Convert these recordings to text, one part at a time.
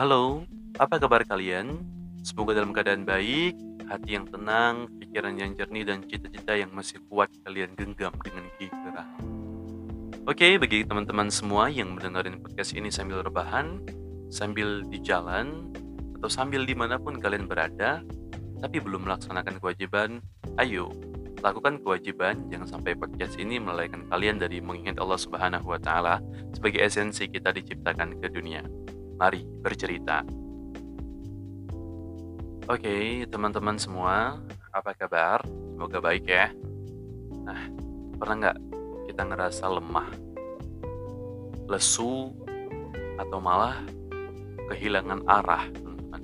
Halo, apa kabar kalian? Semoga dalam keadaan baik, hati yang tenang, pikiran yang jernih, dan cita-cita yang masih kuat kalian genggam dengan gigi. Oke, bagi teman-teman semua yang mendengarin podcast ini sambil rebahan, sambil di jalan, atau sambil di mana pun kalian berada, tapi belum melaksanakan kewajiban, ayo lakukan kewajiban jangan sampai podcast ini melalaikan kalian dari mengingat Allah Subhanahu wa taala sebagai esensi kita diciptakan ke dunia. Mari bercerita. Oke, teman-teman semua, apa kabar? Semoga baik ya. Nah, pernah nggak kita ngerasa lemah, lesu, atau malah kehilangan arah, teman-teman?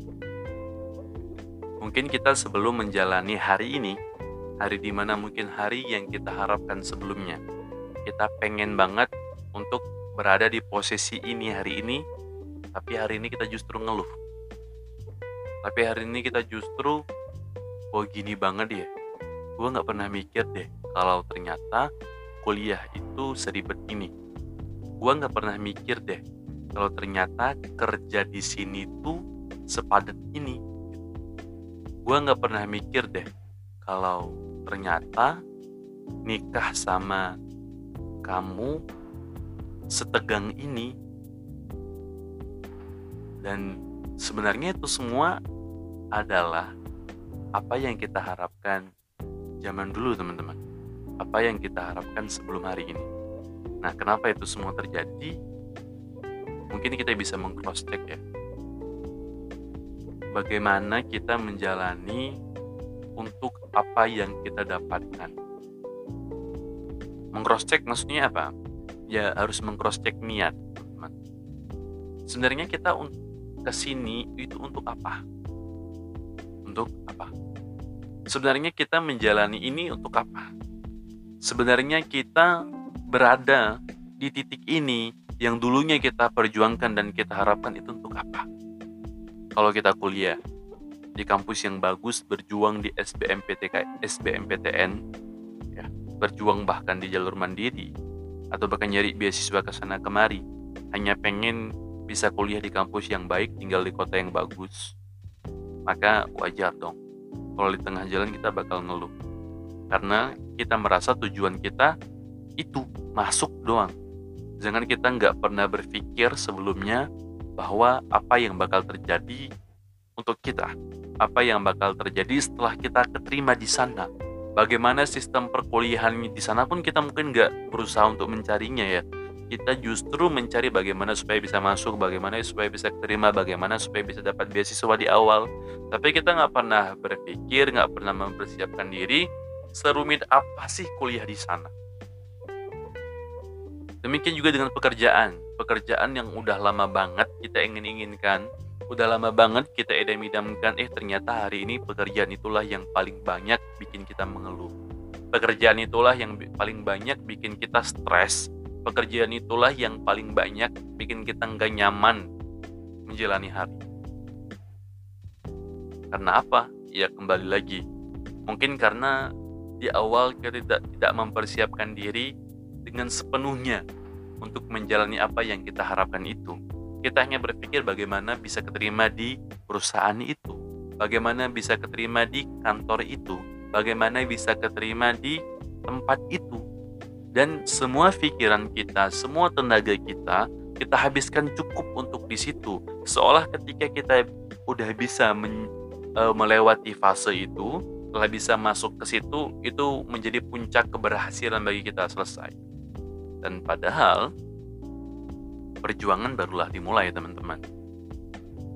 Mungkin kita sebelum menjalani hari ini, hari di mana mungkin hari yang kita harapkan sebelumnya, kita pengen banget untuk berada di posisi ini hari ini tapi hari ini kita justru ngeluh. Tapi hari ini kita justru oh gini banget ya. Gue nggak pernah mikir deh kalau ternyata kuliah itu seribet ini. Gue nggak pernah mikir deh kalau ternyata kerja di sini tuh sepadat ini. Gue nggak pernah mikir deh kalau ternyata nikah sama kamu setegang ini dan sebenarnya itu semua adalah apa yang kita harapkan zaman dulu teman-teman. Apa yang kita harapkan sebelum hari ini. Nah kenapa itu semua terjadi? Mungkin kita bisa mengcross check ya. Bagaimana kita menjalani untuk apa yang kita dapatkan. Mengcross check maksudnya apa? Ya harus mengcross check niat teman sebenarnya kita ke sini itu untuk apa? Untuk apa? Sebenarnya kita menjalani ini untuk apa? Sebenarnya kita berada di titik ini yang dulunya kita perjuangkan dan kita harapkan itu untuk apa? Kalau kita kuliah di kampus yang bagus, berjuang di SBMPTK, SBMPTN, ya, berjuang bahkan di jalur mandiri, atau bahkan nyari beasiswa ke sana kemari, hanya pengen bisa kuliah di kampus yang baik, tinggal di kota yang bagus, maka wajar dong. Kalau di tengah jalan kita bakal ngeluh. Karena kita merasa tujuan kita itu masuk doang. Jangan kita nggak pernah berpikir sebelumnya bahwa apa yang bakal terjadi untuk kita, apa yang bakal terjadi setelah kita keterima di sana. Bagaimana sistem perkuliahan di sana pun kita mungkin nggak berusaha untuk mencarinya ya kita justru mencari bagaimana supaya bisa masuk, bagaimana supaya bisa terima, bagaimana supaya bisa dapat beasiswa di awal. Tapi kita nggak pernah berpikir, nggak pernah mempersiapkan diri serumit apa sih kuliah di sana. Demikian juga dengan pekerjaan, pekerjaan yang udah lama banget kita ingin-inginkan, udah lama banget kita idam-idamkan, eh ternyata hari ini pekerjaan itulah yang paling banyak bikin kita mengeluh. Pekerjaan itulah yang paling banyak bikin kita stres, pekerjaan itulah yang paling banyak bikin kita nggak nyaman menjalani hari. Karena apa? Ya kembali lagi. Mungkin karena di awal kita tidak, tidak mempersiapkan diri dengan sepenuhnya untuk menjalani apa yang kita harapkan itu. Kita hanya berpikir bagaimana bisa keterima di perusahaan itu, bagaimana bisa keterima di kantor itu, bagaimana bisa keterima di tempat itu, dan semua pikiran kita, semua tenaga kita, kita habiskan cukup untuk di situ. Seolah ketika kita udah bisa men, e, melewati fase itu, telah bisa masuk ke situ, itu menjadi puncak keberhasilan bagi kita selesai. Dan padahal perjuangan barulah dimulai, teman-teman.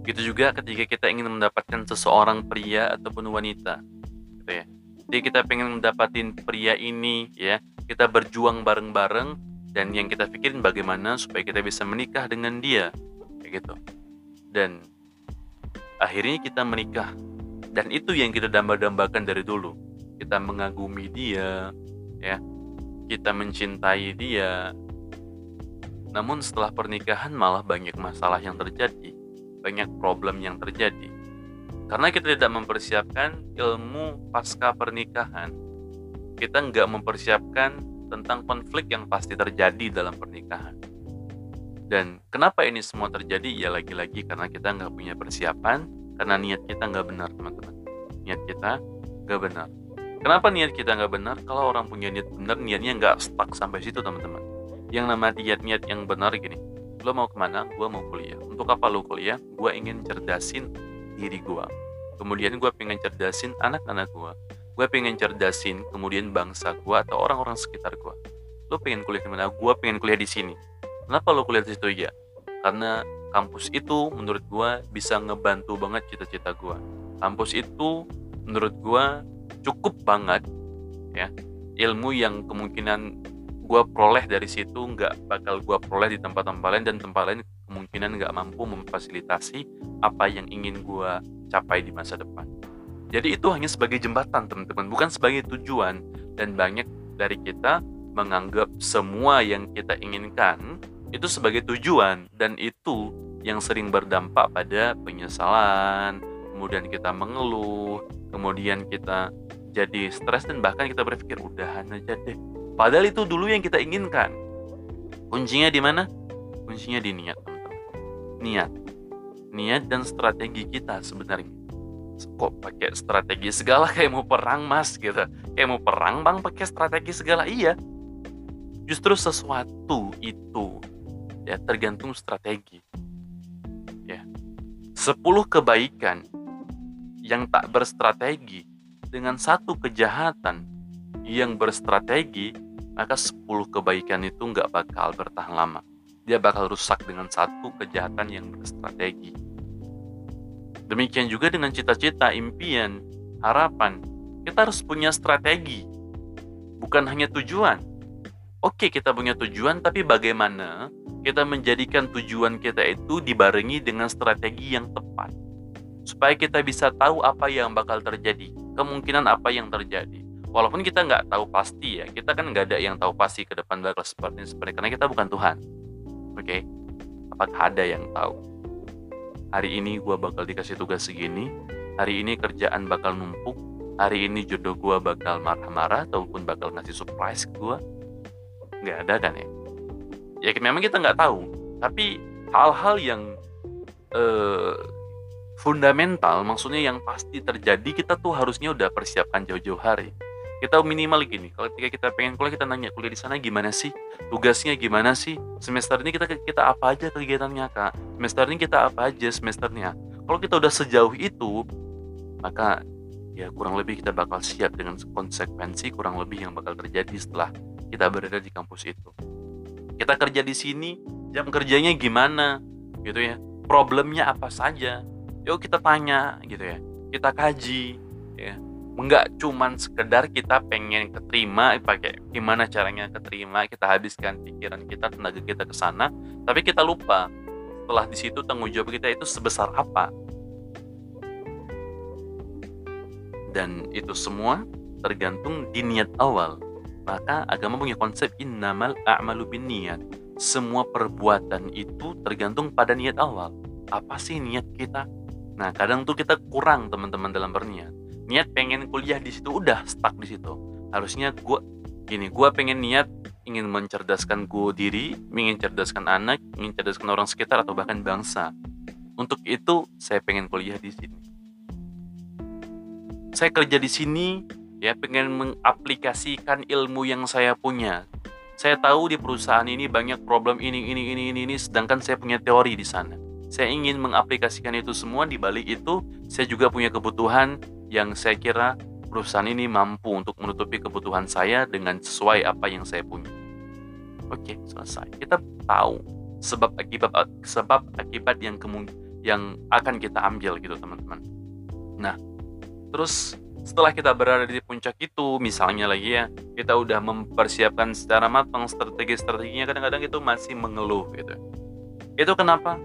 Gitu juga ketika kita ingin mendapatkan seseorang pria ataupun wanita, gitu ya. Jadi kita pengen mendapatkan pria ini, ya, kita berjuang bareng-bareng dan yang kita pikirin bagaimana supaya kita bisa menikah dengan dia kayak gitu. Dan akhirnya kita menikah. Dan itu yang kita damba-dambakan dari dulu. Kita mengagumi dia ya. Kita mencintai dia. Namun setelah pernikahan malah banyak masalah yang terjadi. Banyak problem yang terjadi. Karena kita tidak mempersiapkan ilmu pasca pernikahan kita nggak mempersiapkan tentang konflik yang pasti terjadi dalam pernikahan. Dan kenapa ini semua terjadi? Ya lagi-lagi karena kita nggak punya persiapan, karena niat kita nggak benar teman-teman. Niat kita nggak benar. Kenapa niat kita nggak benar? Kalau orang punya niat benar, niatnya nggak stuck sampai situ teman-teman. Yang nama niat-niat yang benar gini, lo mau ke mana? Gue mau kuliah. Untuk apa lo kuliah? Gue ingin cerdasin diri gue. Kemudian gue pengen cerdasin anak-anak gue. Gue pengen cerdasin kemudian bangsa gue atau orang-orang sekitar gue. Lo pengen kuliah di mana? Gue pengen kuliah di sini Kenapa lo kuliah di situ ya? Karena kampus itu menurut gue bisa ngebantu banget cita-cita gue. Kampus itu menurut gue cukup banget ya ilmu yang kemungkinan gue peroleh dari situ nggak bakal gue peroleh di tempat-tempat lain dan tempat lain kemungkinan nggak mampu memfasilitasi apa yang ingin gue capai di masa depan. Jadi itu hanya sebagai jembatan teman-teman, bukan sebagai tujuan. Dan banyak dari kita menganggap semua yang kita inginkan itu sebagai tujuan dan itu yang sering berdampak pada penyesalan, kemudian kita mengeluh, kemudian kita jadi stres dan bahkan kita berpikir udahan aja deh. Padahal itu dulu yang kita inginkan. Kuncinya di mana? Kuncinya di niat, teman-teman. Niat. Niat dan strategi kita sebenarnya. Kok pakai strategi segala kayak mau perang, Mas gitu. Kayak mau perang, Bang, pakai strategi segala. Iya. Justru sesuatu itu ya tergantung strategi ya 10 kebaikan yang tak berstrategi dengan satu kejahatan yang berstrategi maka 10 kebaikan itu nggak bakal bertahan lama dia bakal rusak dengan satu kejahatan yang berstrategi demikian juga dengan cita-cita impian harapan. Kita harus punya strategi bukan hanya tujuan. Oke, kita punya tujuan, tapi bagaimana kita menjadikan tujuan kita itu dibarengi dengan strategi yang tepat? Supaya kita bisa tahu apa yang bakal terjadi kemungkinan apa yang terjadi. Walaupun kita nggak tahu pasti ya kita kan nggak ada yang tahu pasti ke depan bakal seperti seperti karena kita bukan Tuhan. Oke? Apakah ada yang tahu hari ini gue bakal dikasih tugas segini. Hari ini kerjaan bakal numpuk. Hari ini jodoh gue bakal marah-marah ataupun bakal ngasih surprise ke gue nggak ada kan ya? Ya memang kita nggak tahu. Tapi hal-hal yang eh, fundamental maksudnya yang pasti terjadi kita tuh harusnya udah persiapkan jauh-jauh hari kita minimal gini kalau ketika kita pengen kuliah kita nanya kuliah di sana gimana sih? Tugasnya gimana sih? Semester ini kita kita apa aja kegiatannya kak? Semester ini kita apa aja semesternya? Kalau kita udah sejauh itu maka ya kurang lebih kita bakal siap dengan konsekuensi kurang lebih yang bakal terjadi setelah kita berada di kampus itu. Kita kerja di sini jam kerjanya gimana gitu ya. Problemnya apa saja? Yuk kita tanya gitu ya. Kita kaji ya enggak cuman sekedar kita pengen keterima pakai gimana caranya keterima kita habiskan pikiran kita tenaga kita ke sana tapi kita lupa setelah di situ tanggung jawab kita itu sebesar apa dan itu semua tergantung di niat awal maka agama punya konsep innamal a'malu bin niat. Semua perbuatan itu tergantung pada niat awal. Apa sih niat kita? Nah, kadang tuh kita kurang teman-teman dalam berniat. Niat pengen kuliah di situ udah stuck di situ. Harusnya gue gini, gue pengen niat ingin mencerdaskan gue diri, ingin cerdaskan anak, ingin cerdaskan orang sekitar atau bahkan bangsa. Untuk itu saya pengen kuliah di sini. Saya kerja di sini ya pengen mengaplikasikan ilmu yang saya punya. Saya tahu di perusahaan ini banyak problem ini ini ini ini ini sedangkan saya punya teori di sana. Saya ingin mengaplikasikan itu semua di balik itu saya juga punya kebutuhan yang saya kira perusahaan ini mampu untuk menutupi kebutuhan saya dengan sesuai apa yang saya punya. Oke, selesai. Kita tahu sebab akibat sebab akibat yang yang akan kita ambil gitu, teman-teman. Nah, terus setelah kita berada di puncak itu misalnya lagi ya kita udah mempersiapkan secara matang strategi-strateginya kadang-kadang itu masih mengeluh gitu itu kenapa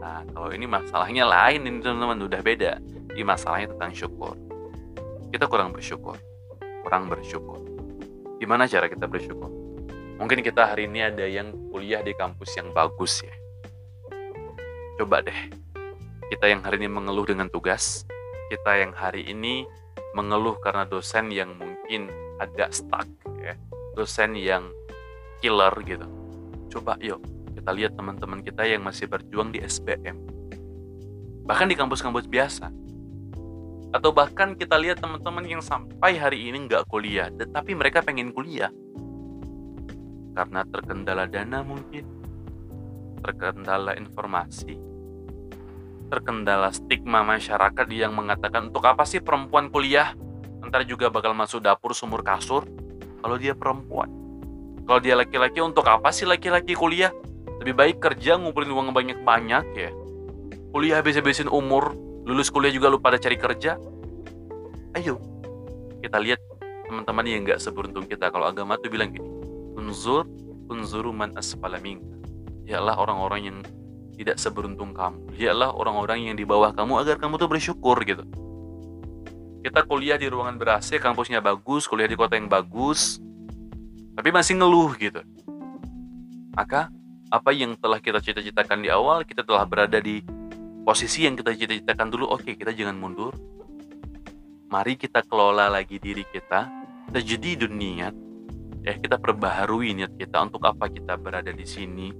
nah kalau ini masalahnya lain ini teman-teman udah beda ini masalahnya tentang syukur. Kita kurang bersyukur. Kurang bersyukur. Gimana cara kita bersyukur? Mungkin kita hari ini ada yang kuliah di kampus yang bagus ya. Coba deh. Kita yang hari ini mengeluh dengan tugas. Kita yang hari ini mengeluh karena dosen yang mungkin agak stuck ya. Dosen yang killer gitu. Coba yuk kita lihat teman-teman kita yang masih berjuang di SBM. Bahkan di kampus-kampus biasa. Atau bahkan kita lihat teman-teman yang sampai hari ini nggak kuliah, tetapi mereka pengen kuliah. Karena terkendala dana mungkin, terkendala informasi, terkendala stigma masyarakat yang mengatakan untuk apa sih perempuan kuliah? Ntar juga bakal masuk dapur sumur kasur kalau dia perempuan. Kalau dia laki-laki untuk apa sih laki-laki kuliah? Lebih baik kerja ngumpulin uang banyak-banyak ya. Kuliah habis-habisin umur, lulus kuliah juga lu pada cari kerja? Ayo kita lihat teman-teman yang nggak seberuntung kita. Kalau agama tuh bilang gini unzur unzuru man asfala minka. Yalah orang-orang yang tidak seberuntung kamu. Yalah orang-orang yang di bawah kamu agar kamu tuh bersyukur gitu. Kita kuliah di ruangan ber AC kampusnya bagus kuliah di kota yang bagus tapi masih ngeluh gitu. Maka apa yang telah kita cita-citakan di awal kita telah berada di posisi yang kita cita-citakan dulu oke okay, kita jangan mundur. Mari kita kelola lagi diri kita kita jadi dunia ya kita perbaharui niat kita untuk apa kita berada di sini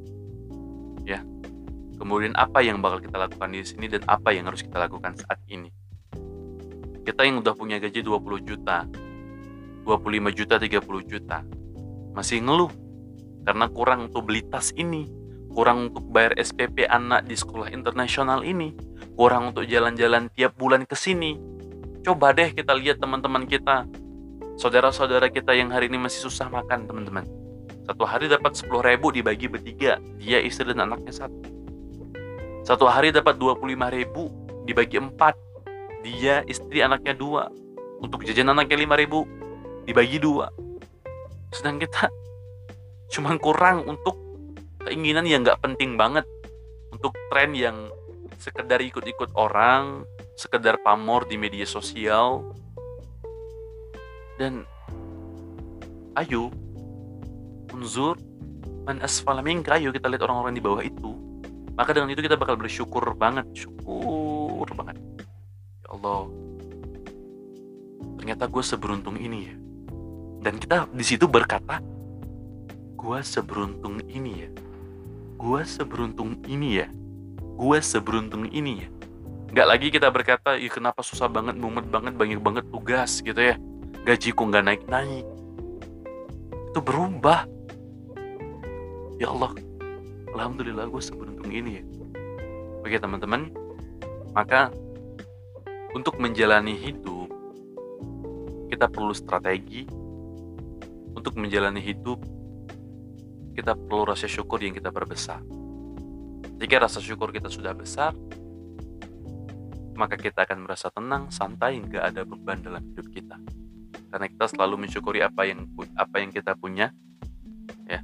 ya. Kemudian apa yang bakal kita lakukan di sini dan apa yang harus kita lakukan saat ini. Kita yang udah punya gaji 20 juta 25 juta 30 juta masih ngeluh karena kurang untuk beli tas ini kurang untuk bayar SPP anak di sekolah internasional ini, kurang untuk jalan-jalan tiap bulan ke sini. Coba deh kita lihat teman-teman kita, saudara-saudara kita yang hari ini masih susah makan, teman-teman. Satu hari dapat 10 ribu dibagi bertiga, dia istri dan anaknya satu. Satu hari dapat 25 ribu dibagi empat, dia istri anaknya dua. Untuk jajan anaknya 5 ribu dibagi dua. Sedang kita cuman kurang untuk keinginan yang nggak penting banget untuk tren yang sekedar ikut-ikut orang, sekedar pamor di media sosial. Dan ayo unzur man asfala minka, ayo kita lihat orang-orang di bawah itu. Maka dengan itu kita bakal bersyukur banget, syukur banget. Ya Allah, ternyata gue seberuntung ini ya. Dan kita di situ berkata, gue seberuntung ini ya gue seberuntung ini ya. Gue seberuntung ini ya. Nggak lagi kita berkata ih kenapa susah banget mumet banget banyak banget tugas gitu ya. Gajiku nggak naik naik itu berubah. Ya Allah. Alhamdulillah gue seberuntung ini ya. Oke teman-teman. Maka untuk menjalani hidup kita perlu strategi. Untuk menjalani hidup kita perlu rasa syukur yang kita perbesar. Jika rasa syukur kita sudah besar, maka kita akan merasa tenang, santai, nggak ada beban dalam hidup kita. Karena kita selalu mensyukuri apa yang apa yang kita punya, ya,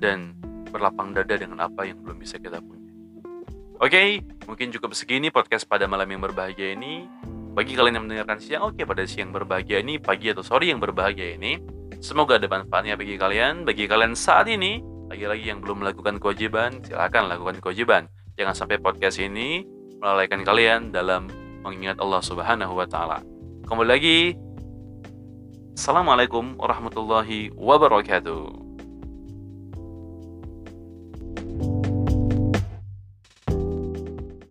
dan berlapang dada dengan apa yang belum bisa kita punya. Oke, okay, mungkin cukup segini podcast pada malam yang berbahagia ini. Bagi kalian yang mendengarkan siang, oke okay, pada siang berbahagia ini, pagi atau sore yang berbahagia ini, Semoga ada manfaatnya bagi kalian. Bagi kalian saat ini, lagi-lagi yang belum melakukan kewajiban, silahkan lakukan kewajiban. Jangan sampai podcast ini melalaikan kalian dalam mengingat Allah Subhanahu wa taala. Kembali lagi Assalamualaikum warahmatullahi wabarakatuh.